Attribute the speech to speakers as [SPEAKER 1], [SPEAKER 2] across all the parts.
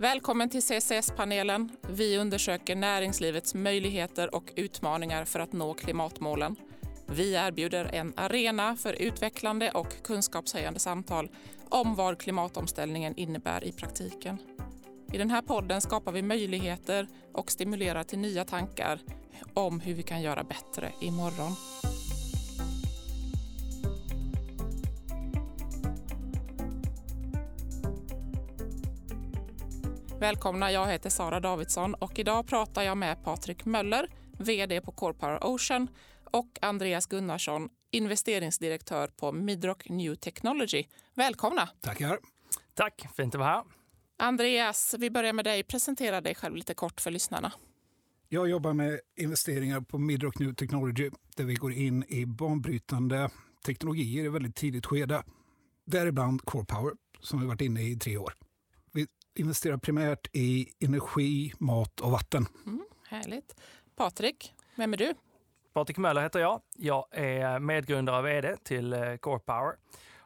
[SPEAKER 1] Välkommen till CCS-panelen. Vi undersöker näringslivets möjligheter och utmaningar för att nå klimatmålen. Vi erbjuder en arena för utvecklande och kunskapshöjande samtal om vad klimatomställningen innebär i praktiken. I den här podden skapar vi möjligheter och stimulerar till nya tankar om hur vi kan göra bättre imorgon. Välkomna, jag heter Sara Davidsson och idag pratar jag med Patrik Möller, VD på Core Power Ocean och Andreas Gunnarsson, investeringsdirektör på Midrock New Technology. Välkomna!
[SPEAKER 2] Tackar.
[SPEAKER 3] Tack, fint att vara här.
[SPEAKER 1] Andreas, vi börjar med dig. Presentera dig själv lite kort för lyssnarna.
[SPEAKER 2] Jag jobbar med investeringar på Midrock New Technology där vi går in i banbrytande teknologier i väldigt tidigt skede. Däribland Core Power som vi varit inne i i tre år. Investerar primärt i energi, mat och vatten.
[SPEAKER 1] Mm, härligt. Patrik, vem är du?
[SPEAKER 3] Patrik Möller heter jag. Jag är medgrundare och VD till eh, Core Power.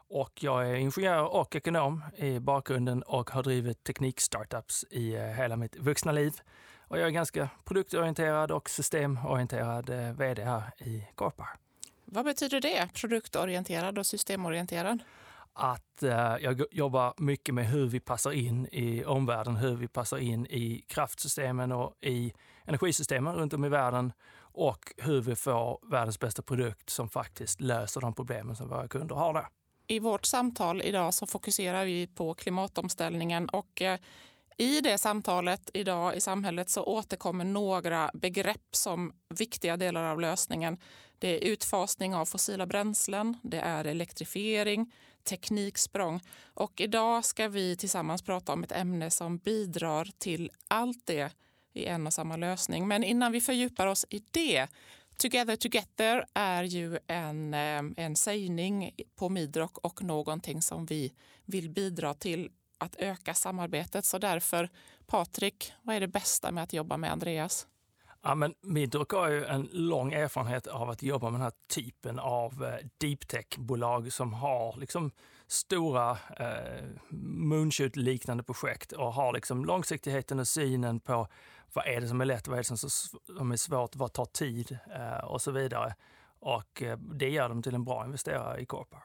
[SPEAKER 3] Och jag är ingenjör och ekonom i bakgrunden och har drivit teknikstartups i eh, hela mitt vuxna liv. Och jag är ganska produktorienterad och systemorienterad eh, VD här i Core Power.
[SPEAKER 1] Vad betyder det, produktorienterad och systemorienterad?
[SPEAKER 3] Att eh, jag jobbar mycket med hur vi passar in i omvärlden, hur vi passar in i kraftsystemen och i energisystemen runt om i världen och hur vi får världens bästa produkt som faktiskt löser de problemen som våra kunder har där.
[SPEAKER 1] I vårt samtal idag så fokuserar vi på klimatomställningen och eh, i det samtalet idag i samhället så återkommer några begrepp som viktiga delar av lösningen. Det är utfasning av fossila bränslen, det är elektrifiering, tekniksprång och idag ska vi tillsammans prata om ett ämne som bidrar till allt det i en och samma lösning. Men innan vi fördjupar oss i det Together Together är ju en, eh, en sägning på Midrock och någonting som vi vill bidra till att öka samarbetet. Så därför, Patrik, vad är det bästa med att jobba med Andreas?
[SPEAKER 3] Ja, men Midrock har ju en lång erfarenhet av att jobba med den här typen av eh, deep tech-bolag som har liksom stora eh, moonshoot-liknande projekt och har liksom långsiktigheten och synen på vad är det som är lätt, vad är det som är svårt, vad tar tid eh, och så vidare. Och eh, det gör dem till en bra investerare i Corpar.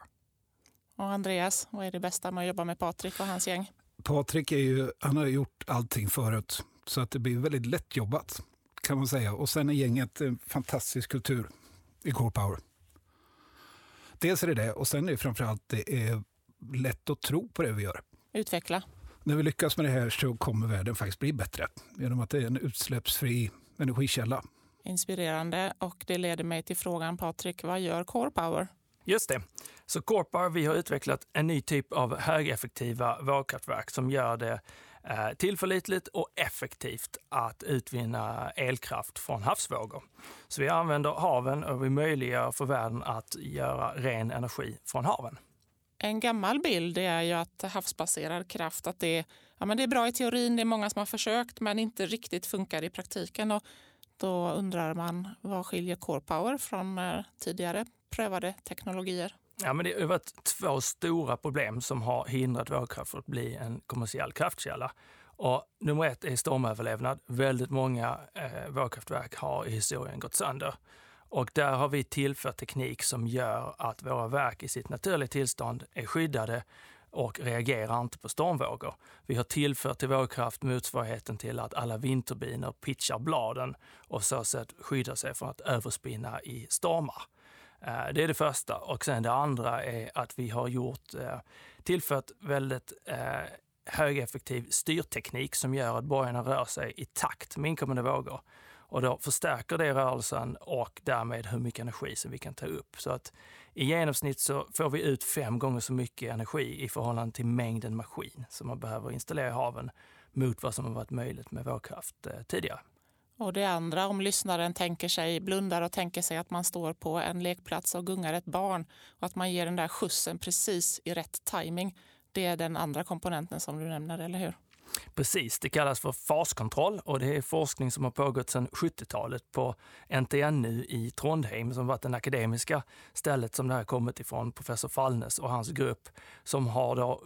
[SPEAKER 1] Och Andreas, vad är det bästa med att jobba med Patrik och hans gäng?
[SPEAKER 2] Patrik är ju, han har gjort allting förut, så att det blir väldigt lätt jobbat kan man säga. Och sen är gänget en fantastisk kultur i Core Power. Dels är det det och sen är det framförallt det är lätt att tro på det vi gör.
[SPEAKER 1] Utveckla.
[SPEAKER 2] När vi lyckas med det här så kommer världen faktiskt bli bättre genom att det är en utsläppsfri energikälla.
[SPEAKER 1] Inspirerande och det leder mig till frågan Patrik, vad gör Core Power?
[SPEAKER 3] Just det. Så Corpar, vi har utvecklat en ny typ av högeffektiva vågkraftverk som gör det Eh, tillförlitligt och effektivt att utvinna elkraft från havsvågor. Så vi använder haven och vi möjliggör för världen att göra ren energi från haven.
[SPEAKER 1] En gammal bild är ju att havsbaserad kraft att det, ja, men det är bra i teorin, det är många som har försökt men inte riktigt funkar i praktiken. Och då undrar man vad skiljer Core Power från eh, tidigare prövade teknologier?
[SPEAKER 3] Ja, men det har varit två stora problem som har hindrat vågkraft från att bli en kommersiell kraftkälla. Och nummer ett är stormöverlevnad. Väldigt många eh, vågkraftverk har i historien gått sönder. Och där har vi tillfört teknik som gör att våra verk i sitt naturliga tillstånd är skyddade och reagerar inte på stormvågor. Vi har tillfört till vågkraft motsvarigheten till att alla vindturbiner pitchar bladen och så sätt skyddar sig från att överspinna i stormar. Eh, det är det första. Och sen det andra är att vi har gjort, eh, tillfört väldigt eh, högeffektiv styrteknik som gör att borgarna rör sig i takt med inkommande vågor. Och då förstärker det rörelsen och därmed hur mycket energi som vi kan ta upp. Så att i genomsnitt så får vi ut fem gånger så mycket energi i förhållande till mängden maskin som man behöver installera i haven mot vad som har varit möjligt med vågkraft tidigare.
[SPEAKER 1] Och det andra, om lyssnaren tänker sig, blundar och tänker sig att man står på en lekplats och gungar ett barn och att man ger den där skjutsen precis i rätt timing. Det är den andra komponenten som du nämner, eller hur?
[SPEAKER 3] Precis, det kallas för faskontroll och det är forskning som har pågått sedan 70-talet på NTNU i Trondheim som varit det akademiska stället som det här kommit ifrån, professor Fallnes och hans grupp som har då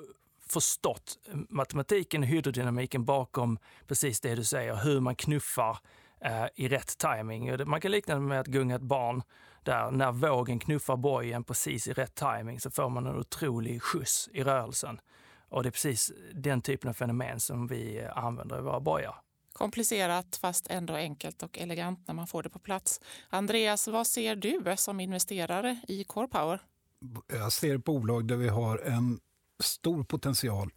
[SPEAKER 3] förstått matematiken och hydrodynamiken bakom precis det du säger, hur man knuffar eh, i rätt timing. Man kan likna det med att gunga ett barn där när vågen knuffar bojen precis i rätt timing så får man en otrolig skjuts i rörelsen. Och det är precis den typen av fenomen som vi använder i våra bojar.
[SPEAKER 1] Komplicerat fast ändå enkelt och elegant när man får det på plats. Andreas, vad ser du som investerare i Core Power?
[SPEAKER 2] Jag ser ett bolag där vi har en stor potential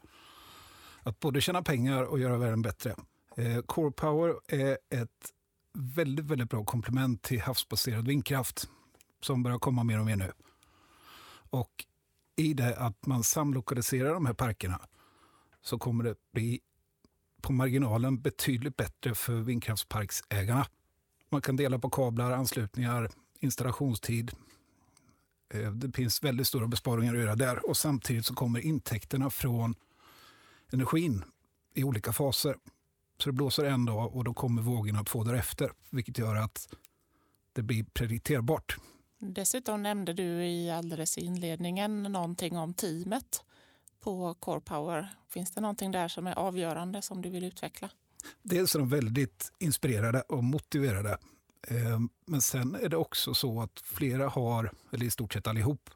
[SPEAKER 2] att både tjäna pengar och göra världen bättre. Eh, Core Power är ett väldigt, väldigt bra komplement till havsbaserad vindkraft som börjar komma mer och mer nu. Och i det att man samlokaliserar de här parkerna så kommer det bli på marginalen betydligt bättre för vindkraftsparksägarna. Man kan dela på kablar, anslutningar, installationstid. Eh, det finns väldigt stora besparingar att göra där och samtidigt så kommer intäkterna från energin i olika faser. Så det blåser en dag och då kommer vågorna två därefter, vilket gör att det blir predikterbart.
[SPEAKER 1] Dessutom nämnde du i alldeles i inledningen någonting om teamet på Core Power. Finns det någonting där som är avgörande som du vill utveckla?
[SPEAKER 2] Dels är de väldigt inspirerade och motiverade. Ehm, men sen är det också så att flera har, eller i stort sett allihop,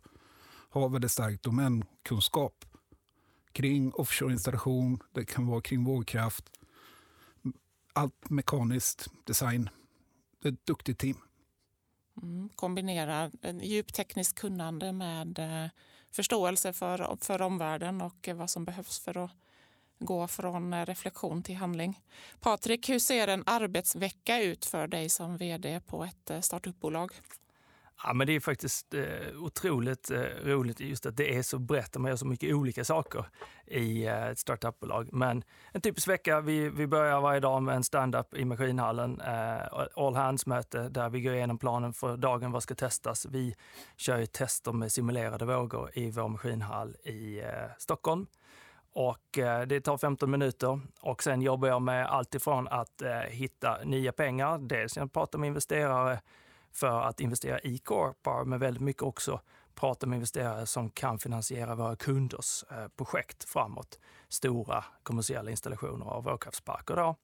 [SPEAKER 2] har väldigt stark domänkunskap kring offshoreinstallation, det kan vara kring vågkraft, allt mekaniskt, design. Det är ett duktigt team.
[SPEAKER 1] Mm, kombinera djupt tekniskt kunnande med eh, förståelse för, för omvärlden och eh, vad som behövs för att gå från eh, reflektion till handling. Patrik, hur ser en arbetsvecka ut för dig som vd på ett startupbolag?
[SPEAKER 3] Ja, men det är faktiskt eh, otroligt eh, roligt just att det är så brett och man gör så mycket olika saker i eh, ett startupbolag. Men en typisk vecka, vi, vi börjar varje dag med en stand-up i maskinhallen, eh, all hands-möte där vi går igenom planen för dagen, vad ska testas. Vi kör ju tester med simulerade vågor i vår maskinhall i eh, Stockholm. Och eh, det tar 15 minuter och sen jobbar jag med allt ifrån att eh, hitta nya pengar, dels genom att prata med investerare, för att investera i Corpar, men väldigt mycket också prata med investerare som kan finansiera våra kunders eh, projekt framåt. Stora kommersiella installationer av vågkraftsparker. Då.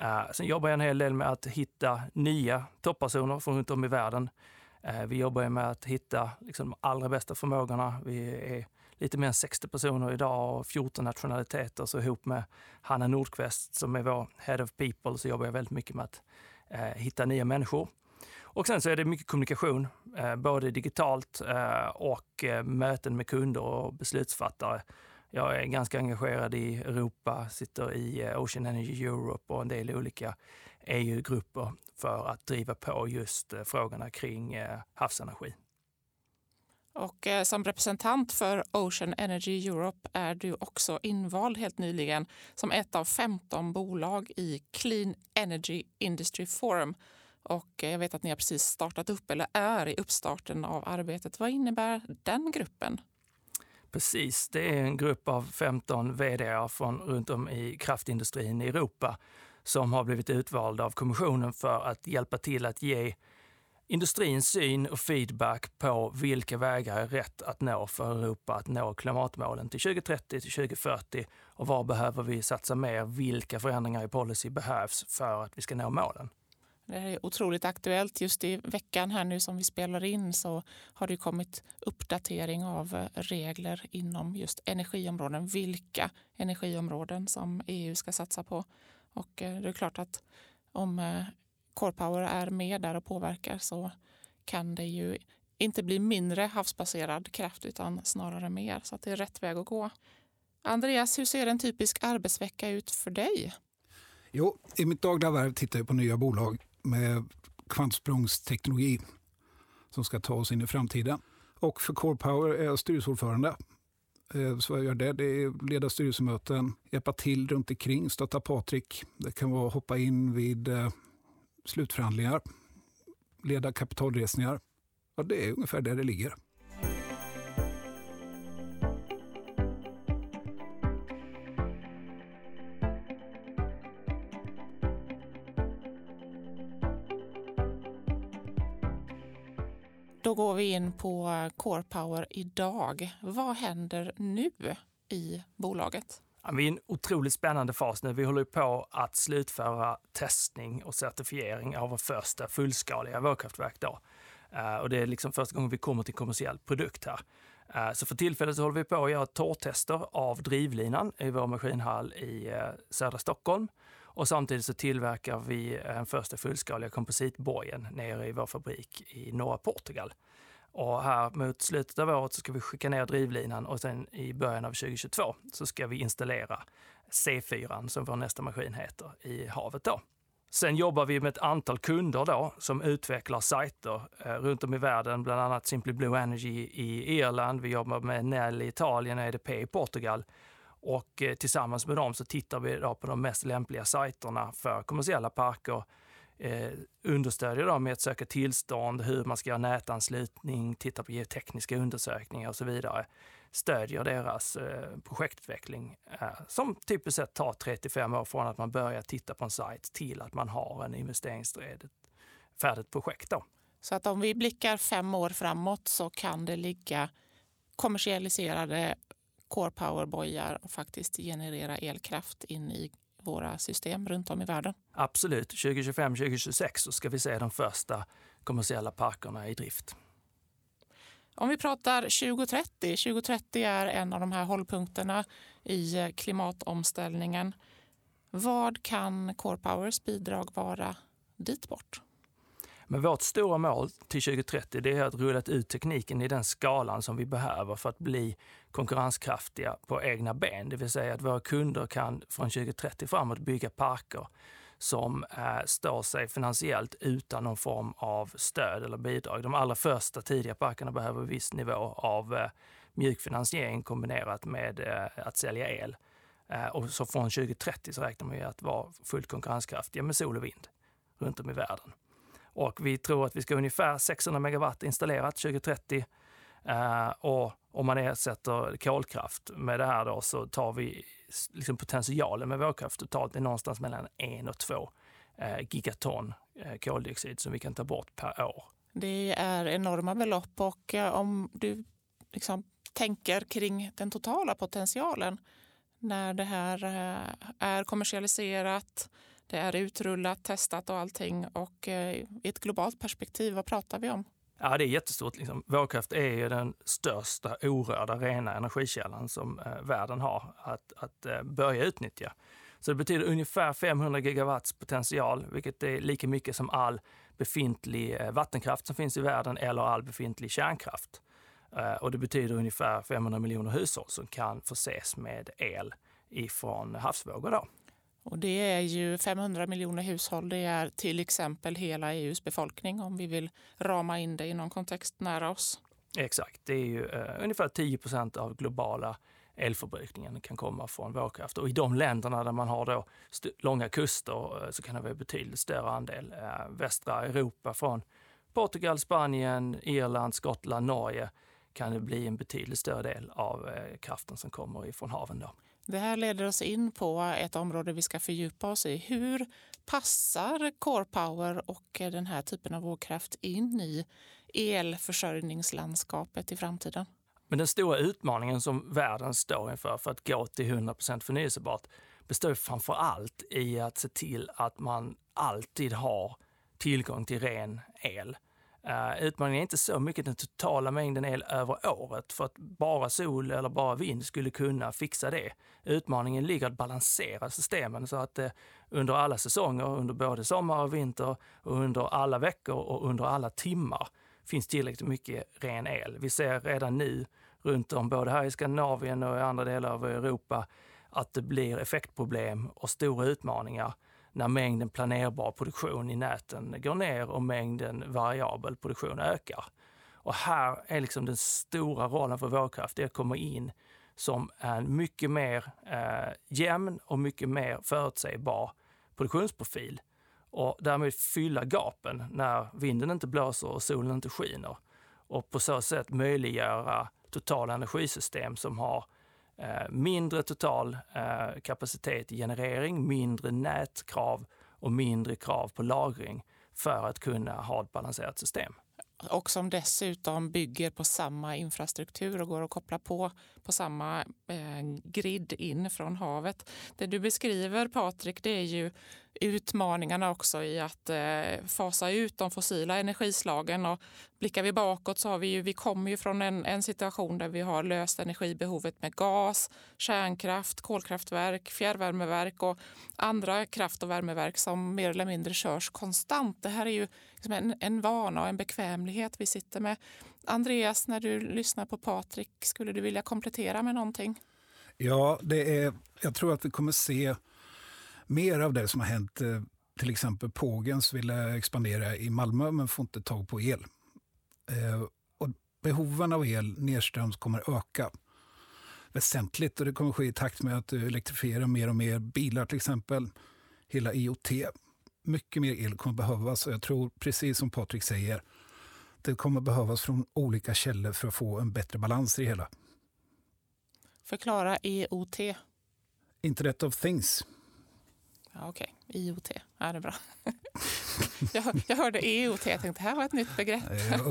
[SPEAKER 3] Eh, sen jobbar jag en hel del med att hitta nya toppersoner från runt om i världen. Eh, vi jobbar med att hitta liksom, de allra bästa förmågorna. Vi är lite mer än 60 personer idag och 14 nationaliteter. Så ihop med Hanna Nordqvist som är vår Head of People så jobbar jag väldigt mycket med att hitta nya människor. Och sen så är det mycket kommunikation, eh, både digitalt eh, och eh, möten med kunder och beslutsfattare. Jag är ganska engagerad i Europa, sitter i Ocean Energy Europe och en del olika EU-grupper för att driva på just frågorna kring havsenergi.
[SPEAKER 1] Och som representant för Ocean Energy Europe är du också invald helt nyligen som ett av 15 bolag i Clean Energy Industry Forum och jag vet att ni har precis startat upp eller är i uppstarten av arbetet. Vad innebär den gruppen?
[SPEAKER 3] Precis, det är en grupp av 15 vd från runt om i kraftindustrin i Europa som har blivit utvalda av kommissionen för att hjälpa till att ge industrins syn och feedback på vilka vägar är rätt att nå för Europa att nå klimatmålen till 2030 till 2040 och var behöver vi satsa mer? Vilka förändringar i policy behövs för att vi ska nå målen?
[SPEAKER 1] Det är otroligt aktuellt. Just i veckan här nu som vi spelar in så har det kommit uppdatering av eh, regler inom just energiområden. Vilka energiområden som EU ska satsa på. Och eh, det är klart att om CorePower Core Power är med där och påverkar så kan det ju inte bli mindre havsbaserad kraft utan snarare mer. Så det är rätt väg att gå. Andreas, hur ser en typisk arbetsvecka ut för dig?
[SPEAKER 2] Jo, I mitt dagliga värv tittar jag på nya bolag med kvantsprångsteknologi som ska ta oss in i framtiden. Och för Core Power är jag styrelseordförande. Eh, så jag gör det. Det är leda styrelsemöten, hjälpa till runt omkring, stötta Patrik. Det kan vara att hoppa in vid eh, slutförhandlingar, leda kapitalresningar. Ja, det är ungefär där det ligger.
[SPEAKER 1] Då går vi in på Core Power idag. Vad händer nu? i bolaget?
[SPEAKER 3] Vi är i en otroligt spännande fas nu. Vi håller på att slutföra testning och certifiering av vår första fullskaliga vågkraftverk. Då. Eh, och det är liksom första gången vi kommer till kommersiell produkt här. Eh, så för tillfället så håller vi på att göra torrtester av drivlinan i vår maskinhall i eh, södra Stockholm. Och samtidigt så tillverkar vi den första fullskaliga kompositbojen nere i vår fabrik i norra Portugal. Och här mot slutet av året så ska vi skicka ner drivlinan och sen i början av 2022 så ska vi installera C4 som vår nästa maskin heter i havet då. Sen jobbar vi med ett antal kunder då som utvecklar sajter eh, runt om i världen, bland annat Simply Blue Energy i Irland. Vi jobbar med Nell i Italien och EDP i Portugal. Och eh, tillsammans med dem så tittar vi då på de mest lämpliga sajterna för kommersiella parker eh, understödjer dem med att söka tillstånd, hur man ska göra nätanslutning, titta på geotekniska undersökningar och så vidare. Stödjer deras eh, projektutveckling eh, som typiskt sett tar 35 år från att man börjar titta på en sajt till att man har en investeringsfärdigt färdigt projekt. Då.
[SPEAKER 1] Så att om vi blickar fem år framåt så kan det ligga kommersialiserade Core Power-bojar och faktiskt generera elkraft in i våra system runt om i världen.
[SPEAKER 3] Absolut. 2025-2026 så ska vi se de första kommersiella parkerna i drift.
[SPEAKER 1] Om vi pratar 2030. 2030 är en av de här hållpunkterna i klimatomställningen. Vad kan Core Powers bidrag vara dit bort?
[SPEAKER 3] Men vårt stora mål till 2030 det är att rulla ut tekniken i den skalan som vi behöver för att bli konkurrenskraftiga på egna ben. Det vill säga att våra kunder kan från 2030 framåt bygga parker som eh, står sig finansiellt utan någon form av stöd eller bidrag. De allra första tidiga parkerna behöver en viss nivå av eh, mjuk finansiering kombinerat med eh, att sälja el. Eh, och så från 2030 så räknar man med att vara fullt konkurrenskraftiga med sol och vind runt om i världen. Och vi tror att vi ska ha ungefär 600 megawatt installerat 2030. Uh, och om man ersätter kolkraft med det här då så tar vi liksom potentialen med vågkraft totalt är någonstans mellan en och två uh, gigaton uh, koldioxid som vi kan ta bort per år.
[SPEAKER 1] Det är enorma belopp och om du liksom tänker kring den totala potentialen när det här är kommersialiserat, det är utrullat, testat och allting. Och eh, i ett globalt perspektiv, vad pratar vi om?
[SPEAKER 3] Ja, det är jättestort. Liksom. Vågkraft är ju den största orörda rena energikällan som eh, världen har att, att eh, börja utnyttja. Så det betyder ungefär 500 gigawatts potential, vilket är lika mycket som all befintlig eh, vattenkraft som finns i världen eller all befintlig kärnkraft. Eh, och det betyder ungefär 500 miljoner hushåll som kan förses med el ifrån havsvågor. Då.
[SPEAKER 1] Och det är ju 500 miljoner hushåll. Det är till exempel hela EUs befolkning om vi vill rama in det i någon kontext nära oss.
[SPEAKER 3] Exakt. Det är ju eh, ungefär 10 procent av globala elförbrukningen kan komma från vågkraft. Och i de länderna där man har då långa kuster eh, så kan det vara betydligt större andel. Eh, västra Europa från Portugal, Spanien, Irland, Skottland, Norge kan det bli en betydligt större del av eh, kraften som kommer ifrån haven. Då.
[SPEAKER 1] Det här leder oss in på ett område vi ska fördjupa oss i. Hur passar Core Power och den här typen av vågkraft in i elförsörjningslandskapet i framtiden?
[SPEAKER 3] Men den stora utmaningen som världen står inför för att gå till 100% förnyelsebart består framför allt i att se till att man alltid har tillgång till ren el. Uh, utmaningen är inte så mycket den totala mängden el över året för att bara sol eller bara vind skulle kunna fixa det. Utmaningen ligger att balansera systemen så att uh, under alla säsonger, under både sommar och vinter och under alla veckor och under alla timmar finns tillräckligt mycket ren el. Vi ser redan nu runt om, både här i Skandinavien och i andra delar av Europa, att det blir effektproblem och stora utmaningar när mängden planerbar produktion i näten går ner och mängden variabel produktion ökar. Och här är liksom den stora rollen för vågkraft, det är att komma in som en mycket mer eh, jämn och mycket mer förutsägbar produktionsprofil och därmed fylla gapen när vinden inte blåser och solen inte skiner. Och på så sätt möjliggöra totala energisystem som har Eh, Eh, mindre total eh, kapacitet i generering, mindre nätkrav och mindre krav på lagring för att kunna ha ett balanserat system.
[SPEAKER 1] och som dessutom bygger på samma infrastruktur och går att koppla på på samma eh, grid in från havet. Det du beskriver Patrik, det är ju utmaningarna också i att eh, fasa ut de fossila energislagen. Och blickar vi bakåt så har vi ju, vi kommer ju från en, en situation där vi har löst energibehovet med gas, kärnkraft, kolkraftverk, fjärrvärmeverk och andra kraft och värmeverk som mer eller mindre körs konstant. Det här är ju liksom en, en vana och en bekvämlighet vi sitter med. Andreas, när du lyssnar på Patrik, skulle du vilja komplettera med någonting?
[SPEAKER 2] Ja, det är, jag tror att vi kommer se mer av det som har hänt. Eh, till exempel Pågens ville expandera i Malmö men får inte tag på el. Eh, och behoven av el nedströms kommer öka väsentligt och det kommer ske i takt med att du elektrifierar mer och mer bilar till exempel. Hela IoT. Mycket mer el kommer behövas och jag tror precis som Patrik säger det kommer behövas från olika källor för att få en bättre balans i det hela.
[SPEAKER 1] Förklara IoT.
[SPEAKER 2] Internet of things.
[SPEAKER 1] Ja, Okej, okay. IoT. Ja, det är bra. jag, jag hörde EOT, jag tänkte det här var ett nytt begrepp.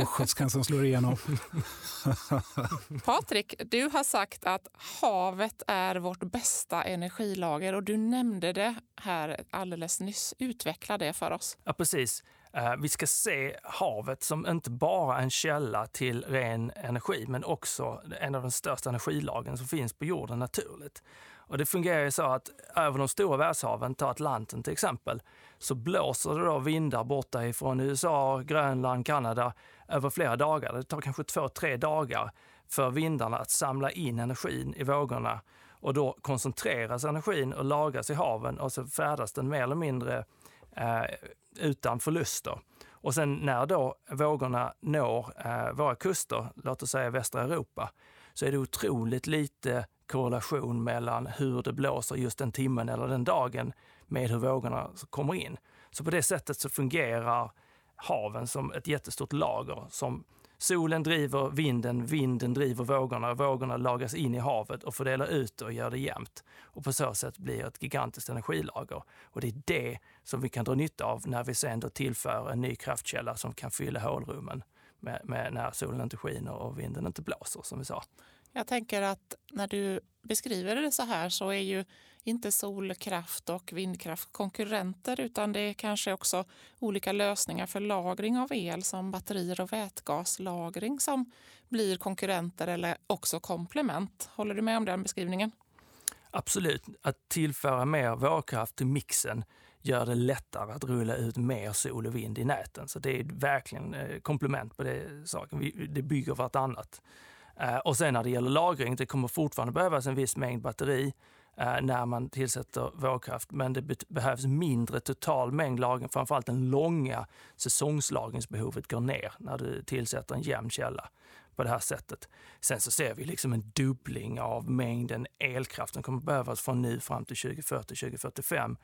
[SPEAKER 2] Östgötskansen slår igenom.
[SPEAKER 1] Patrik, du har sagt att havet är vårt bästa energilager och du nämnde det här alldeles nyss. Utveckla det för oss.
[SPEAKER 3] Ja, precis. Eh, vi ska se havet som inte bara en källa till ren energi, men också en av de största energilagen som finns på jorden naturligt. Och det fungerar ju så att över de stora världshaven, ta Atlanten till exempel, så blåser det då vindar borta ifrån USA, Grönland, Kanada över flera dagar. Det tar kanske två, tre dagar för vindarna att samla in energin i vågorna och då koncentreras energin och lagras i haven och så färdas den mer eller mindre eh, utan förluster. Och sen när då vågorna når eh, våra kuster, låt oss säga västra Europa, så är det otroligt lite korrelation mellan hur det blåser just den timmen eller den dagen med hur vågorna kommer in. Så på det sättet så fungerar haven som ett jättestort lager som solen driver vinden, vinden driver vågorna, vågorna lagras in i havet och fördelar ut och gör det jämnt. Och på så sätt blir ett gigantiskt energilager. Och det är det som vi kan dra nytta av när vi sen då tillför en ny kraftkälla som kan fylla hålrummen med, med när solen inte skiner och vinden inte blåser som vi sa.
[SPEAKER 1] Jag tänker att när du beskriver det så här så är ju inte solkraft och vindkraft konkurrenter utan det är kanske också olika lösningar för lagring av el som batterier och vätgaslagring som blir konkurrenter eller också komplement. Håller du med om den beskrivningen?
[SPEAKER 3] Absolut. Att tillföra mer vågkraft till mixen gör det lättare att rulla ut mer sol och vind i näten. Så det är verkligen eh, komplement på det saken. Det bygger vartannat. Eh, och sen när det gäller lagring, det kommer fortfarande behövas en viss mängd batteri eh, när man tillsätter vågkraft, men det behövs mindre total mängd lagring. Framförallt den långa säsongslagringsbehovet går ner när du tillsätter en jämn källa på det här sättet. Sen så ser vi liksom en dubbling av mängden elkraft som kommer behövas från nu fram till 2040-2045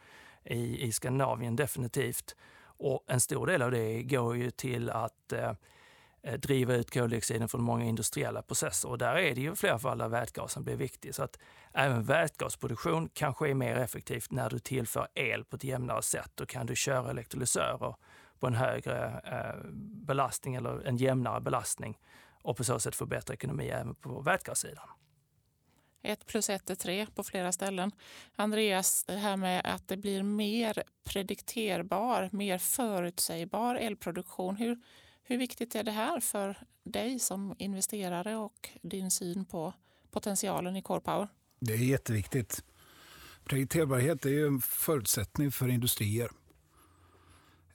[SPEAKER 3] i, i Skandinavien definitivt. Och en stor del av det går ju till att Eh, Eh, driva ut koldioxiden från många industriella processer. Och där är det ju flera fall där vätgasen blir viktig. Så att även vätgasproduktion kan ske mer effektivt när du tillför el på ett jämnare sätt. Då kan du köra elektrolysörer på en högre eh, belastning eller en jämnare belastning och på så sätt få bättre ekonomi även på vätgassidan.
[SPEAKER 1] Ett plus ett är tre på flera ställen. Andreas, det här med att det blir mer predikterbar, mer förutsägbar elproduktion. Hur, hur viktigt är det här för dig som investerare och din syn på potentialen i Core Power?
[SPEAKER 2] Det är jätteviktigt. Predikterbarhet är en förutsättning för industrier.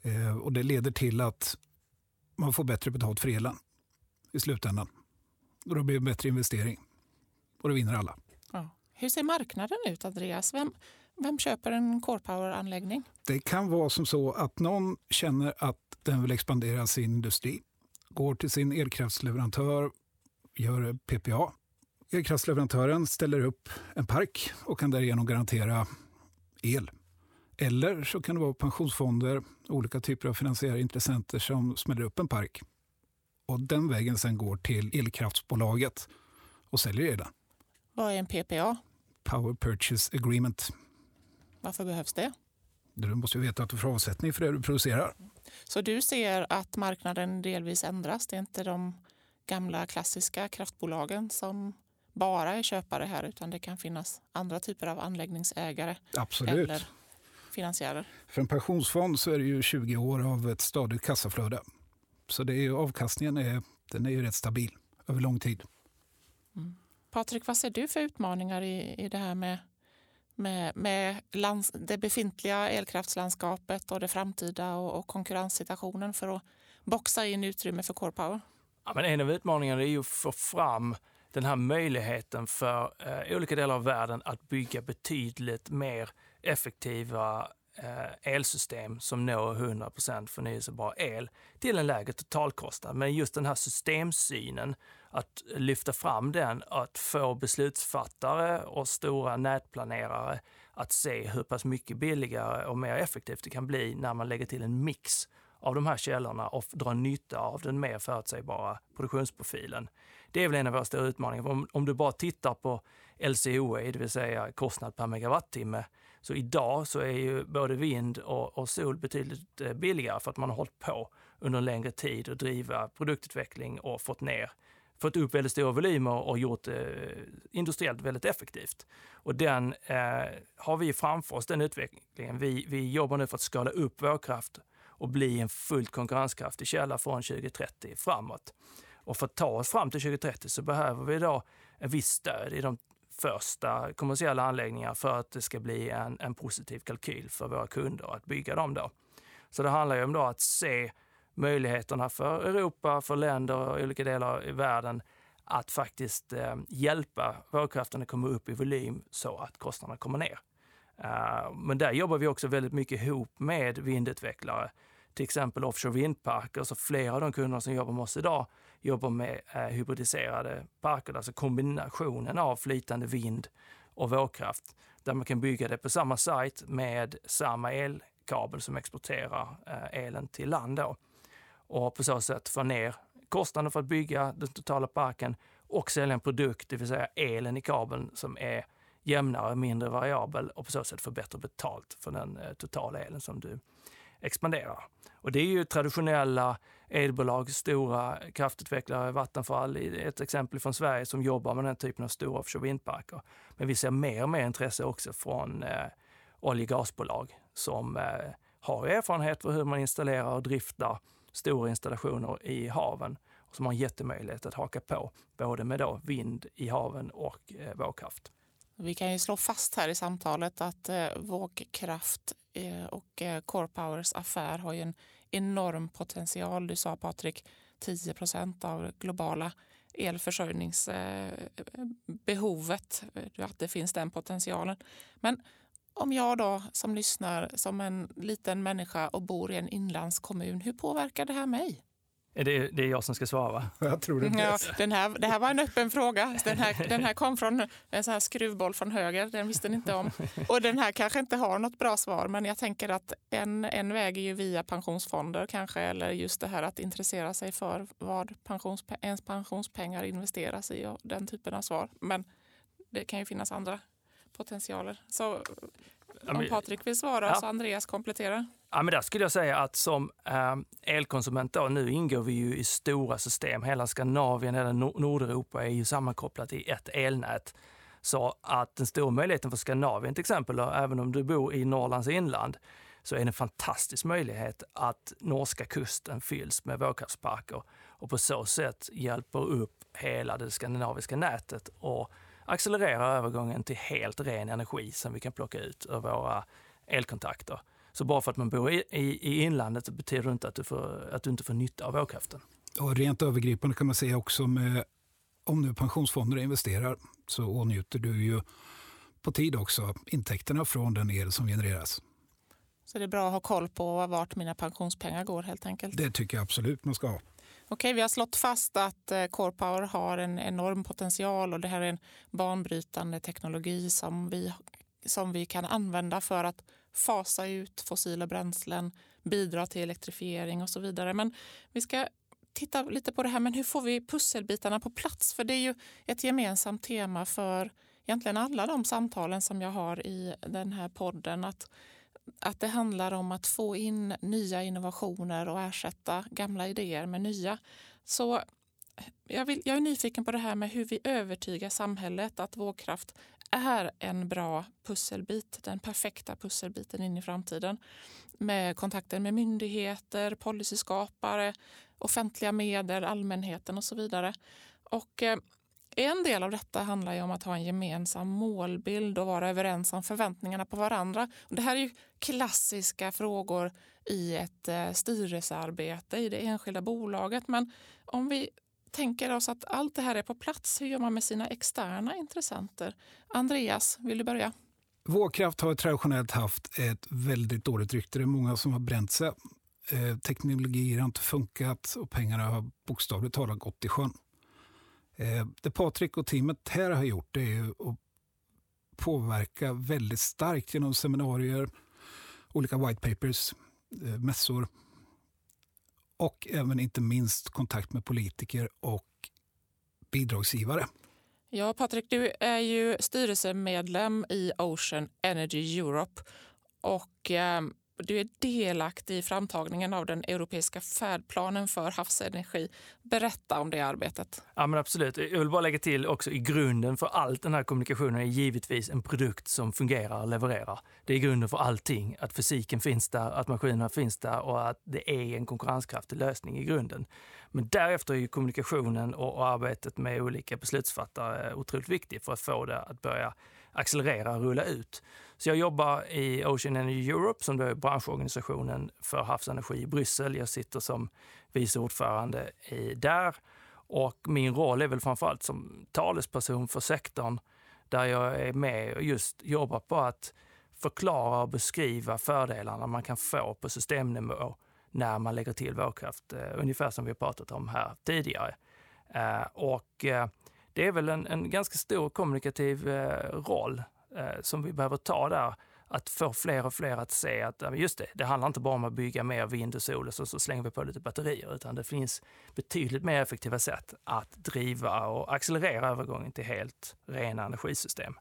[SPEAKER 2] Eh, och det leder till att man får bättre betalt för elen i slutändan. Och då blir det en bättre investering. Och då vinner alla.
[SPEAKER 1] Ja. Hur ser marknaden ut, Andreas? Vem, vem köper en Core Power-anläggning?
[SPEAKER 2] Det kan vara som så att någon känner att den vill expandera sin industri, går till sin elkraftsleverantör, gör PPA. Elkraftsleverantören ställer upp en park och kan därigenom garantera el. Eller så kan det vara pensionsfonder, olika typer av finansiella intressenter som smäller upp en park. Och den vägen sen går till elkraftsbolaget och säljer elen.
[SPEAKER 1] Vad är en PPA?
[SPEAKER 2] Power Purchase Agreement.
[SPEAKER 1] Varför behövs det?
[SPEAKER 2] Du måste ju veta att du får avsättning för det du producerar.
[SPEAKER 1] Så du ser att marknaden delvis ändras? Det är inte de gamla klassiska kraftbolagen som bara är köpare här utan det kan finnas andra typer av anläggningsägare
[SPEAKER 2] Absolut.
[SPEAKER 1] eller finansiärer.
[SPEAKER 2] För en pensionsfond så är det ju 20 år av ett stadigt kassaflöde. Så det är avkastningen är, den är ju rätt stabil över lång tid.
[SPEAKER 1] Mm. Patrik, vad ser du för utmaningar i, i det här med, med, med lands, det befintliga elkraftslandskapet och det framtida och, och konkurrenssituationen för att boxa in utrymme för core power?
[SPEAKER 3] Ja, men en av utmaningarna är ju att få fram den här möjligheten för eh, olika delar av världen att bygga betydligt mer effektiva Eh, elsystem som når 100% förnyelsebar el till en lägre totalkostnad. Men just den här systemsynen, att lyfta fram den, att få beslutsfattare och stora nätplanerare att se hur pass mycket billigare och mer effektivt det kan bli när man lägger till en mix av de här källorna och dra nytta av den mer förutsägbara produktionsprofilen. Det är väl en av våra stora utmaningar. Om, om du bara tittar på LCOE, det vill säga kostnad per megawattimme, så idag så är ju både vind och, och sol betydligt eh, billigare för att man har hållit på under en längre tid att driva produktutveckling och fått ner fått upp väldigt stora volymer och gjort det eh, industriellt väldigt effektivt. Och den eh, har vi framför oss, den utvecklingen. Vi, vi jobbar nu för att skala upp vår kraft och bli en fullt konkurrenskraftig källa från 2030 framåt. Och för att ta oss fram till 2030 så behöver vi då en viss stöd i de första kommersiella anläggningar för att det ska bli en, en positiv kalkyl för våra kunder att bygga dem. Då. Så det handlar ju om då att se möjligheterna för Europa, för länder och olika delar i världen att faktiskt eh, hjälpa vågkraften att komma upp i volym så att kostnaderna kommer ner. Uh, men där jobbar vi också väldigt mycket ihop med vindutvecklare, till exempel offshore vindparker. Så flera av de kunder som jobbar med oss idag jobbar med eh, hybridiserade parker, alltså kombinationen av flytande vind och vågkraft, där man kan bygga det på samma sajt med samma elkabel som exporterar eh, elen till land. Då. Och på så sätt få ner kostnaden för att bygga den totala parken och sälja en produkt, det vill säga elen i kabeln, som är jämnare, mindre variabel och på så sätt få bättre betalt för den eh, totala elen som du expanderar. Och det är ju traditionella elbolag, stora kraftutvecklare, Vattenfall, ett exempel från Sverige som jobbar med den typen av stora offshore vindparker. Men vi ser mer och mer intresse också från eh, olje och gasbolag som eh, har erfarenhet för hur man installerar och driftar stora installationer i haven och som har en jättemöjlighet att haka på både med då vind i haven och eh, vågkraft.
[SPEAKER 1] Vi kan ju slå fast här i samtalet att eh, vågkraft Eh, och eh, Core Powers affär har ju en enorm potential. Du sa Patrik, 10 procent av globala elförsörjningsbehovet, eh, att det finns den potentialen. Men om jag då som lyssnar som en liten människa och bor i en inlandskommun, hur påverkar det här mig?
[SPEAKER 3] Är det, det är jag som ska svara?
[SPEAKER 2] Jag tror det.
[SPEAKER 1] Ja, den här, det här var en öppen fråga. Den här, den här kom från en sån här skruvboll från höger. Den visste ni inte om. Och den här kanske inte har något bra svar, men jag tänker att en, en väg är ju via pensionsfonder kanske, eller just det här att intressera sig för vad pensions, ens pensionspengar investeras i och den typen av svar. Men det kan ju finnas andra potentialer. Så om Patrik vill svara ja. så Andreas kompletterar.
[SPEAKER 3] Ja, men där skulle jag säga att som eh, elkonsument då, nu ingår vi ju i stora system. Hela Skandinavien, hela Nordeuropa är ju sammankopplat i ett elnät. Så att den stora möjligheten för Skandinavien till exempel, då, även om du bor i Norrlands inland, så är det en fantastisk möjlighet att norska kusten fylls med vågkraftsparker och på så sätt hjälper upp hela det skandinaviska nätet och accelererar övergången till helt ren energi som vi kan plocka ut ur våra elkontakter. Så bara för att man bor i, i, i inlandet betyder det inte att du, får, att du inte får nytta av vågkraften.
[SPEAKER 2] Och rent övergripande kan man säga också med om nu pensionsfonder investerar så åtnjuter du ju på tid också intäkterna från den el som genereras.
[SPEAKER 1] Så det är bra att ha koll på vart mina pensionspengar går helt enkelt?
[SPEAKER 2] Det tycker jag absolut man ska ha.
[SPEAKER 1] Okej, vi har slått fast att eh, Core Power har en enorm potential och det här är en banbrytande teknologi som vi, som vi kan använda för att fasa ut fossila bränslen, bidra till elektrifiering och så vidare. Men vi ska titta lite på det här, men hur får vi pusselbitarna på plats? För det är ju ett gemensamt tema för egentligen alla de samtalen som jag har i den här podden. Att att det handlar om att få in nya innovationer och ersätta gamla idéer med nya. Så jag, vill, jag är nyfiken på det här med hur vi övertygar samhället att vågkraft är en bra pusselbit, den perfekta pusselbiten in i framtiden. Med kontakter med myndigheter, policyskapare, offentliga medel, allmänheten och så vidare. Och eh, en del av detta handlar ju om att ha en gemensam målbild och vara överens om förväntningarna på varandra. det här är ju klassiska frågor i ett eh, styrelsearbete i det enskilda bolaget. Men om vi tänker oss att allt det här är på plats, hur gör man med sina externa intressenter? Andreas, vill du börja?
[SPEAKER 2] Vågkraft har traditionellt haft ett väldigt dåligt rykte. Det är många som har bränt sig. Eh, teknologier har inte funkat och pengarna har bokstavligt talat gått i sjön. Eh, det Patrik och teamet här har gjort det är att påverka väldigt starkt genom seminarier, olika white papers, eh, mässor och även inte minst kontakt med politiker och bidragsgivare.
[SPEAKER 1] Ja, Patrik, du är ju styrelsemedlem i Ocean Energy Europe och eh, du är delaktig i framtagningen av den europeiska färdplanen för havsenergi. Berätta om det arbetet.
[SPEAKER 3] Ja, men absolut. Jag vill bara lägga till också i grunden för allt den här kommunikationen är givetvis en produkt som fungerar och levererar. Det är grunden för allting. Att fysiken finns där, att maskinerna finns där och att det är en konkurrenskraftig lösning i grunden. Men därefter är kommunikationen och arbetet med olika beslutsfattare otroligt viktigt för att få det att börja accelerera och rulla ut. Så jag jobbar i Ocean Energy Europe som är branschorganisationen för havsenergi i Bryssel. Jag sitter som vice ordförande i där och min roll är väl framförallt som talesperson för sektorn där jag är med och just jobbar på att förklara och beskriva fördelarna man kan få på systemnivå när man lägger till vågkraft, eh, ungefär som vi har pratat om här tidigare. Eh, och eh, det är väl en, en ganska stor kommunikativ eh, roll eh, som vi behöver ta där. Att få fler och fler att se att just det, det handlar inte bara om att bygga mer vind och sol och så, så slänger vi på lite batterier, utan det finns betydligt mer effektiva sätt att driva och accelerera övergången till helt rena energisystem.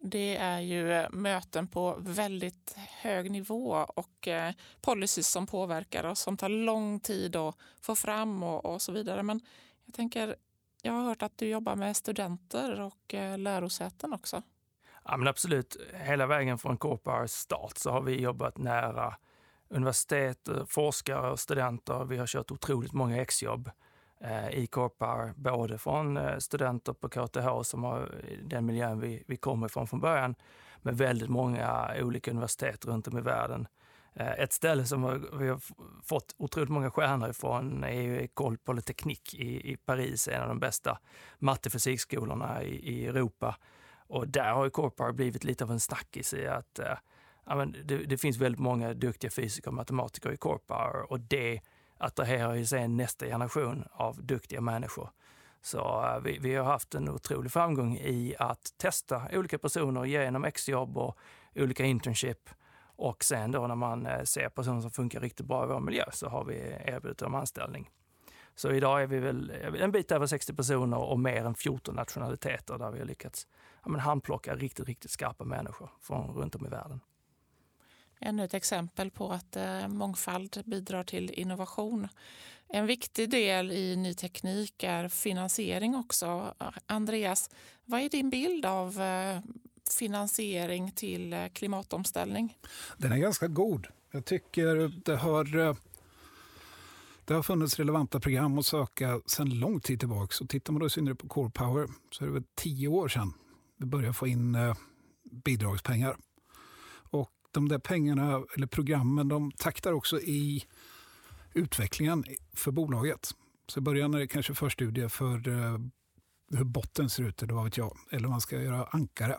[SPEAKER 1] Det är ju eh, möten på väldigt hög nivå och eh, policies som påverkar oss som tar lång tid att få fram och, och så vidare. Men jag tänker, jag har hört att du jobbar med studenter och eh, lärosäten också.
[SPEAKER 3] Ja, men absolut. Hela vägen från Corpars start så har vi jobbat nära universitet, eh, forskare och studenter. Vi har kört otroligt många exjobb eh, i Corpar, både från studenter på KTH som har den miljön vi, vi kommer ifrån från början, med väldigt många olika universitet runt om i världen. Eh, ett ställe som vi har fått otroligt många stjärnor ifrån är ju École Polytechnique i, i Paris, en av de bästa mattefysikskolorna i, i Europa. Och där har ju Corpar blivit lite av en snackis i att eh, ja, men det, det, finns väldigt många duktiga fysiker och matematiker i Corpar och det attraherar ju sen nästa generation av duktiga människor. Så eh, vi, vi, har haft en otrolig framgång i att testa olika personer genom exjobb och olika internship. Och sen då när man eh, ser personer som funkar riktigt bra i vår miljö så har vi erbjudit dem anställning. Så idag är vi väl en bit över 60 personer och mer än 14 nationaliteter där vi har lyckats ja, men handplocka riktigt, riktigt skarpa människor från runt om i världen.
[SPEAKER 1] Ännu ett exempel på att eh, mångfald bidrar till innovation. En viktig del i ny teknik är finansiering också. Andreas, vad är din bild av eh, finansiering till eh, klimatomställning?
[SPEAKER 2] Den är ganska god. Jag tycker det har eh, det har funnits relevanta program att söka sedan lång tid tillbaka. Och tittar man då i synnerhet på Core Power så är det väl tio år sedan vi började få in eh, bidragspengar. Och de där pengarna, eller programmen, de taktar också i utvecklingen för bolaget. Så i början är det kanske förstudier för hur botten ser ut, eller vad vet jag, eller man ska göra ankare.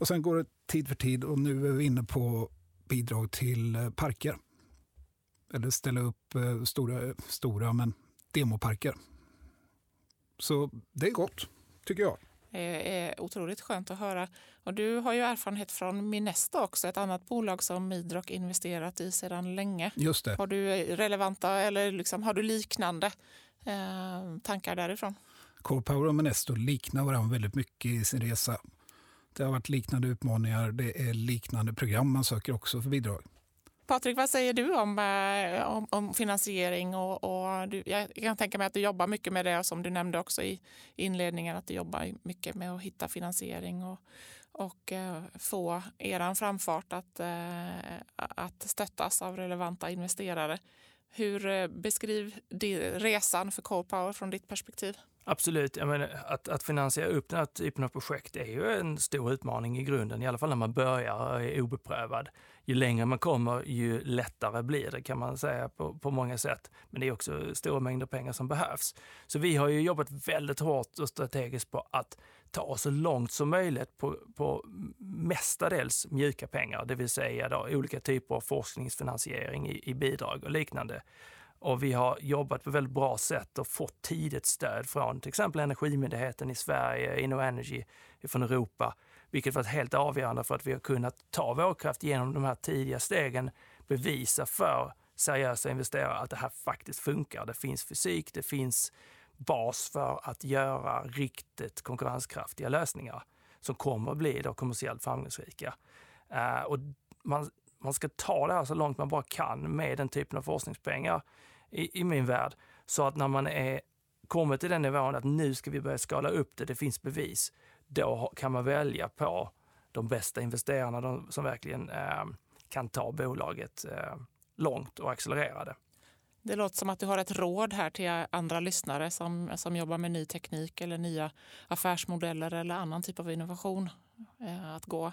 [SPEAKER 2] Och sen går det tid för tid och nu är vi inne på bidrag till eh, parker eller ställa upp eh, stora, stora men demoparker. Så det är gott, tycker jag.
[SPEAKER 1] Det är otroligt skönt att höra. Och du har ju erfarenhet från Minesta också, ett annat bolag som Midrock investerat i sedan länge.
[SPEAKER 2] Just det.
[SPEAKER 1] Har du relevanta eller liksom, har du liknande eh, tankar därifrån?
[SPEAKER 2] Core Power och Minesto liknar varandra väldigt mycket i sin resa. Det har varit liknande utmaningar. Det är liknande program man söker också för bidrag.
[SPEAKER 1] Patrik, vad säger du om, eh, om, om finansiering? Och, och du, jag kan tänka mig att du jobbar mycket med det som du nämnde också i inledningen, att du jobbar mycket med att hitta finansiering och, och eh, få er framfart att, eh, att stöttas av relevanta investerare. Hur eh, beskriv resan för K-Power från ditt perspektiv?
[SPEAKER 3] Absolut. Jag menar, att, att finansiera upp den här typen av projekt är ju en stor utmaning i grunden, i alla fall när man börjar och är obeprövad. Ju längre man kommer, ju lättare blir det kan man säga på, på många sätt. Men det är också stora mängder pengar som behövs. Så vi har ju jobbat väldigt hårt och strategiskt på att ta oss så långt som möjligt på, på mestadels mjuka pengar, det vill säga då, olika typer av forskningsfinansiering i, i bidrag och liknande. Och vi har jobbat på väldigt bra sätt och fått tidigt stöd från till exempel Energimyndigheten i Sverige, InnoEnergy från Europa, vilket varit helt avgörande för att vi har kunnat ta vågkraft genom de här tidiga stegen, bevisa för seriösa investerare att det här faktiskt funkar. Det finns fysik, det finns bas för att göra riktigt konkurrenskraftiga lösningar som kommer att bli då kommersiellt framgångsrika. Uh, och man, man ska ta det här så långt man bara kan med den typen av forskningspengar i, i min värld. Så att när man är kommit till den nivån att nu ska vi börja skala upp det, det finns bevis, då kan man välja på de bästa investerarna de, som verkligen eh, kan ta bolaget eh, långt och accelerera det.
[SPEAKER 1] Det låter som att du har ett råd här till andra lyssnare som, som jobbar med ny teknik eller nya affärsmodeller eller annan typ av innovation. Eh, att gå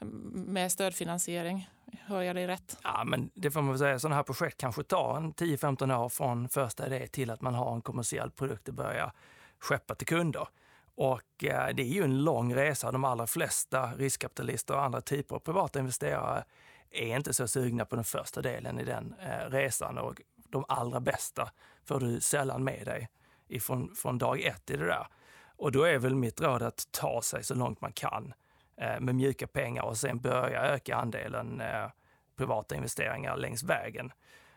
[SPEAKER 1] mm, med stödfinansiering. Hör jag dig rätt?
[SPEAKER 3] Ja, men det får man väl säga. Sådana här projekt kanske tar 10-15 år från första idé till att man har en kommersiell produkt att börja skeppa till kunder. Och eh, det är ju en lång resa. De allra flesta riskkapitalister och andra typer av privata investerare är inte så sugna på den första delen i den eh, resan. Och de allra bästa får du sällan med dig ifrån, från dag ett i det där. Och då är väl mitt råd att ta sig så långt man kan Eh, med mjuka pengar och sen börja öka andelen eh, privata investeringar längs vägen.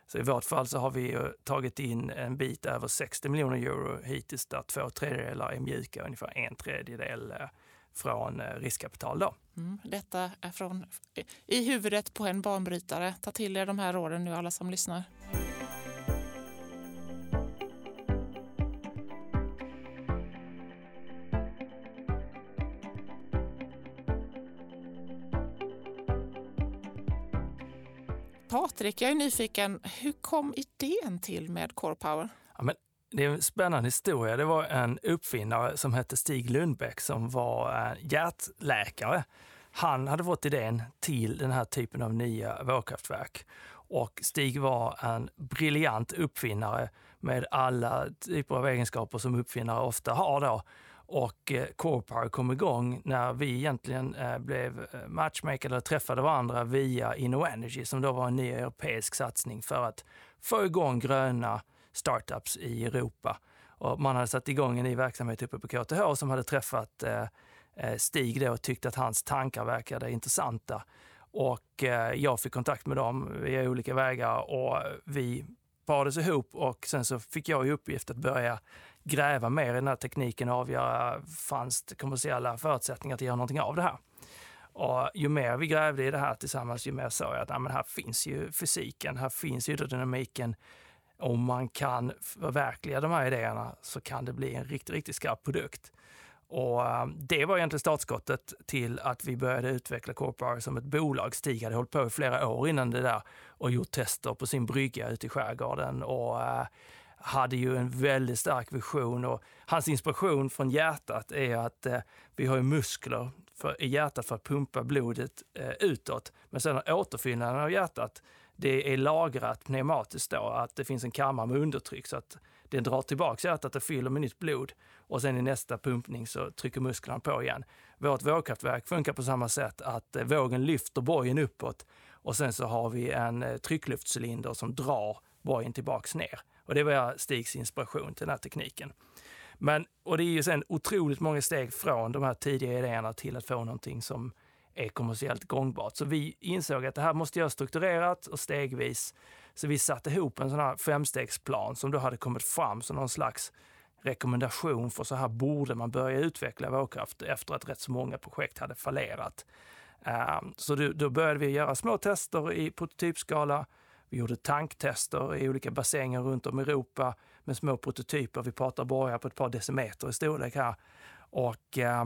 [SPEAKER 3] Så i vårt fall så har vi tagit in en bit över 60 miljoner euro hittills där två tredjedelar är mjuka, ungefär en tredjedel eh, från eh, riskkapital. Då.
[SPEAKER 1] Mm, detta är från i huvudet på en banbrytare. Ta till er de här råden nu alla som lyssnar. Fredrik, jag är nyfiken. Hur kom idén till med Core Power?
[SPEAKER 3] Ja, men det är en spännande historia. Det var en uppfinnare som hette Stig Lundbäck som var eh, hjärtläkare. Han hade fått idén till den här typen av nya vågkraftverk. Och Stig var en briljant uppfinnare med alla typer av egenskaper som uppfinnare ofta har. Då. Och eh, CorePar kom igång när vi egentligen eh, blev eh, matchmakade, eller träffade varandra via InnoEnergy som då var en ny europeisk satsning för att få igång gröna startups i Europa. Och man hade satt igång en ny verksamhet uppe på KTH som hade träffat Stig då och tyckte att hans tankar verkade intressanta. Och jag fick kontakt med dem via olika vägar och vi parades ihop och sen så fick jag i uppgift att börja gräva mer i den här tekniken och avgöra fanns det kommersiella förutsättningar att göra någonting av det här. Och ju mer vi grävde i det här tillsammans, ju mer såg jag att ja, men här finns ju fysiken, här finns hydrodynamiken. Om man kan förverkliga de här idéerna så kan det bli en riktigt, riktigt skarp produkt. Och ehm, det var egentligen startskottet till att vi började utveckla Corporar som ett bolag. Stig hade hållit på i flera år innan det där och gjort tester på sin brygga ute i skärgården. Och eh, hade ju en väldigt stark vision och hans inspiration från hjärtat är att eh, vi har muskler för, i hjärtat för att pumpa blodet eh, utåt. Men sen återfyllnaden av hjärtat, det är lagrat pneumatiskt då, att det finns en kammare med undertryck så att den drar tillbaka hjärtat och fyller med nytt blod och sen i nästa pumpning så trycker musklerna på igen. Vårt vågkraftverk funkar på samma sätt att eh, vågen lyfter bojen uppåt och sen så har vi en eh, tryckluftcylinder som drar bojen tillbaks ner. Och det var Stigs inspiration till den här tekniken. Men, och det är ju sen otroligt många steg från de här tidiga idéerna till att få någonting som är kommersiellt gångbart. Så vi insåg att det här måste göras strukturerat och stegvis. Så vi satte ihop en sån här femstegsplan som då hade kommit fram som någon slags rekommendation för så här borde man börja utveckla vågkraft efter att rätt så många projekt hade fallerat. Ehm, så då började vi göra små tester i prototypskala. Vi gjorde tanktester i olika bassänger runt om i Europa med små prototyper. Vi pratar borgar på ett par decimeter i storlek här. Och eh,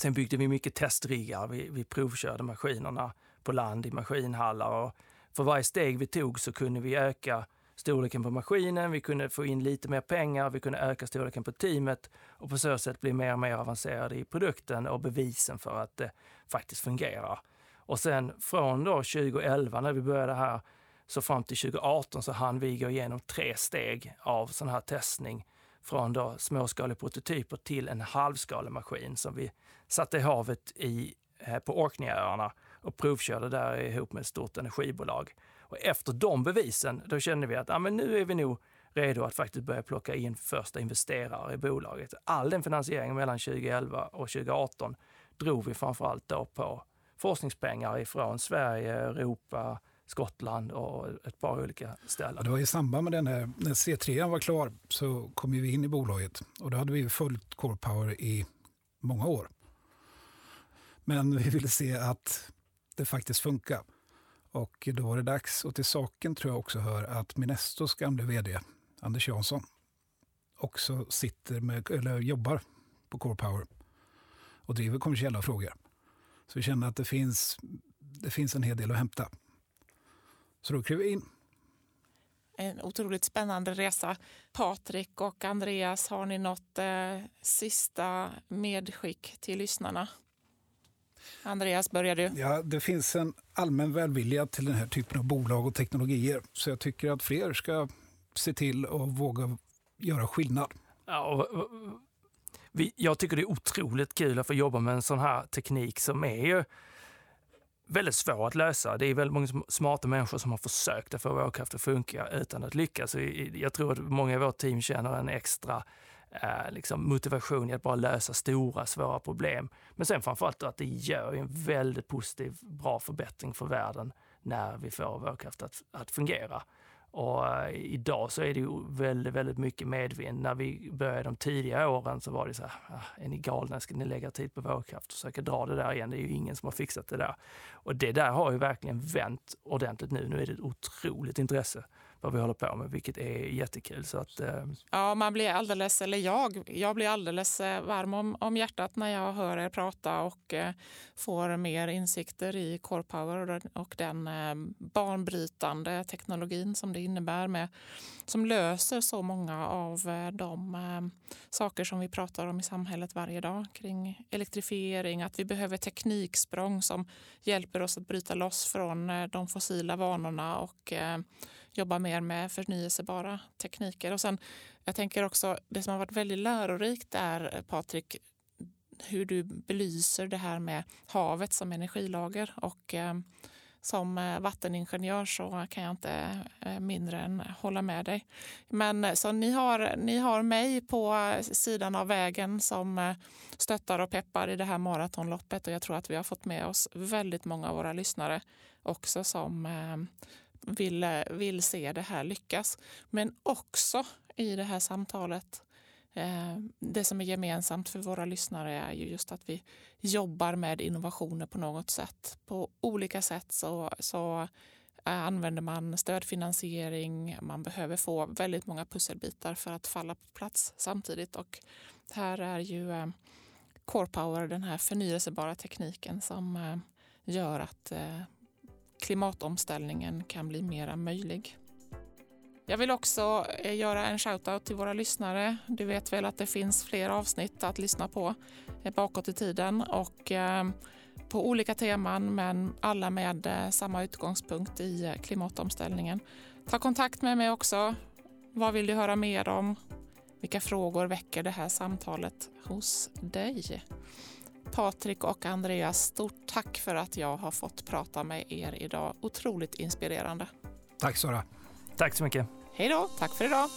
[SPEAKER 3] sen byggde vi mycket testriggar. Vi, vi provkörde maskinerna på land i maskinhallar. Och för varje steg vi tog så kunde vi öka storleken på maskinen, vi kunde få in lite mer pengar, vi kunde öka storleken på teamet och på så sätt bli mer och mer avancerade i produkten och bevisen för att det faktiskt fungerar. Och sen från då 2011 när vi började här så fram till 2018 så hann vi gå igenom tre steg av sån här testning från då småskaliga prototyper till en halvskalemaskin som vi satte i havet i, eh, på Orkneyöarna och provkörde där ihop med ett stort energibolag. Och efter de bevisen, då kände vi att ja, men nu är vi nog redo att faktiskt börja plocka in första investerare i bolaget. All den finansieringen mellan 2011 och 2018 drog vi framförallt då på forskningspengar ifrån Sverige, Europa, Skottland och ett par olika ställen.
[SPEAKER 2] Det var i samband med den här, när C3 var klar så kom vi in i bolaget och då hade vi följt Core Power i många år. Men vi ville se att det faktiskt funkar. Och då var det dags. Och till saken tror jag också hör att Minestos gamle vd Anders Jansson också sitter med, eller jobbar på Core Power och driver kommersiella frågor. Så vi känner att det finns, det finns en hel del att hämta. Så då klev vi in.
[SPEAKER 1] En otroligt spännande resa. Patrik och Andreas, har ni något eh, sista medskick till lyssnarna? Andreas, börjar du?
[SPEAKER 2] Ja, det finns en allmän välvilja till den här typen av bolag och teknologier. Så jag tycker att fler ska se till att våga göra skillnad.
[SPEAKER 3] Ja, vi, jag tycker det är otroligt kul att få jobba med en sån här teknik som är ju väldigt svår att lösa. Det är väldigt många smarta människor som har försökt att få vågkraft att funka utan att lyckas. Jag tror att många i vårt team känner en extra eh, liksom motivation i att bara lösa stora, svåra problem. Men sen framförallt att det gör en väldigt positiv, bra förbättring för världen när vi får vågkraft att, att fungera. Och eh, idag så är det ju väldigt, väldigt mycket medvind. När vi började de tidiga åren så var det så här, ah, är ni galna, ska ni lägga tid på vågkraft och försöka dra det där igen? Det är ju ingen som har fixat det där. Och det där har ju verkligen vänt ordentligt nu. Nu är det ett otroligt intresse vad vi håller på med, vilket är jättekul. Så att, eh...
[SPEAKER 1] Ja, man blir alldeles, eller jag, jag blir alldeles eh, varm om, om hjärtat när jag hör er prata och eh, får mer insikter i Core Power och den eh, banbrytande teknologin som det innebär med, som löser så många av eh, de eh, saker som vi pratar om i samhället varje dag kring elektrifiering, att vi behöver tekniksprång som hjälper oss att bryta loss från eh, de fossila vanorna och eh, jobba mer med förnyelsebara tekniker. Och sen, jag tänker också, det som har varit väldigt lärorikt är, eh, Patrik, hur du belyser det här med havet som energilager. Och eh, som eh, vatteningenjör så kan jag inte eh, mindre än hålla med dig. Men så ni har, ni har mig på sidan av vägen som stöttar och peppar i det här maratonloppet och jag tror att vi har fått med oss väldigt många av våra lyssnare också som vill, vill se det här lyckas. Men också i det här samtalet eh, det som är gemensamt för våra lyssnare är ju just att vi jobbar med innovationer på något sätt. På olika sätt så, så använder man stödfinansiering. Man behöver få väldigt många pusselbitar för att falla på plats samtidigt. Och här är ju eh, Core Power den här förnyelsebara tekniken som eh, gör att eh, klimatomställningen kan bli mera möjlig. Jag vill också eh, göra en shoutout till våra lyssnare. Du vet väl att det finns fler avsnitt att lyssna på eh, bakåt i tiden och ehm, på olika teman men alla med eh, samma utgångspunkt i klimatomställningen. Ta kontakt med mig också. Vad vill du höra mer om? Vilka frågor väcker det här samtalet hos dig? Patrik och Andreas, stort tack för att jag har fått prata med er idag. Otroligt inspirerande.
[SPEAKER 2] Tack Sara.
[SPEAKER 3] Tack så mycket.
[SPEAKER 1] Hej då, tack för idag.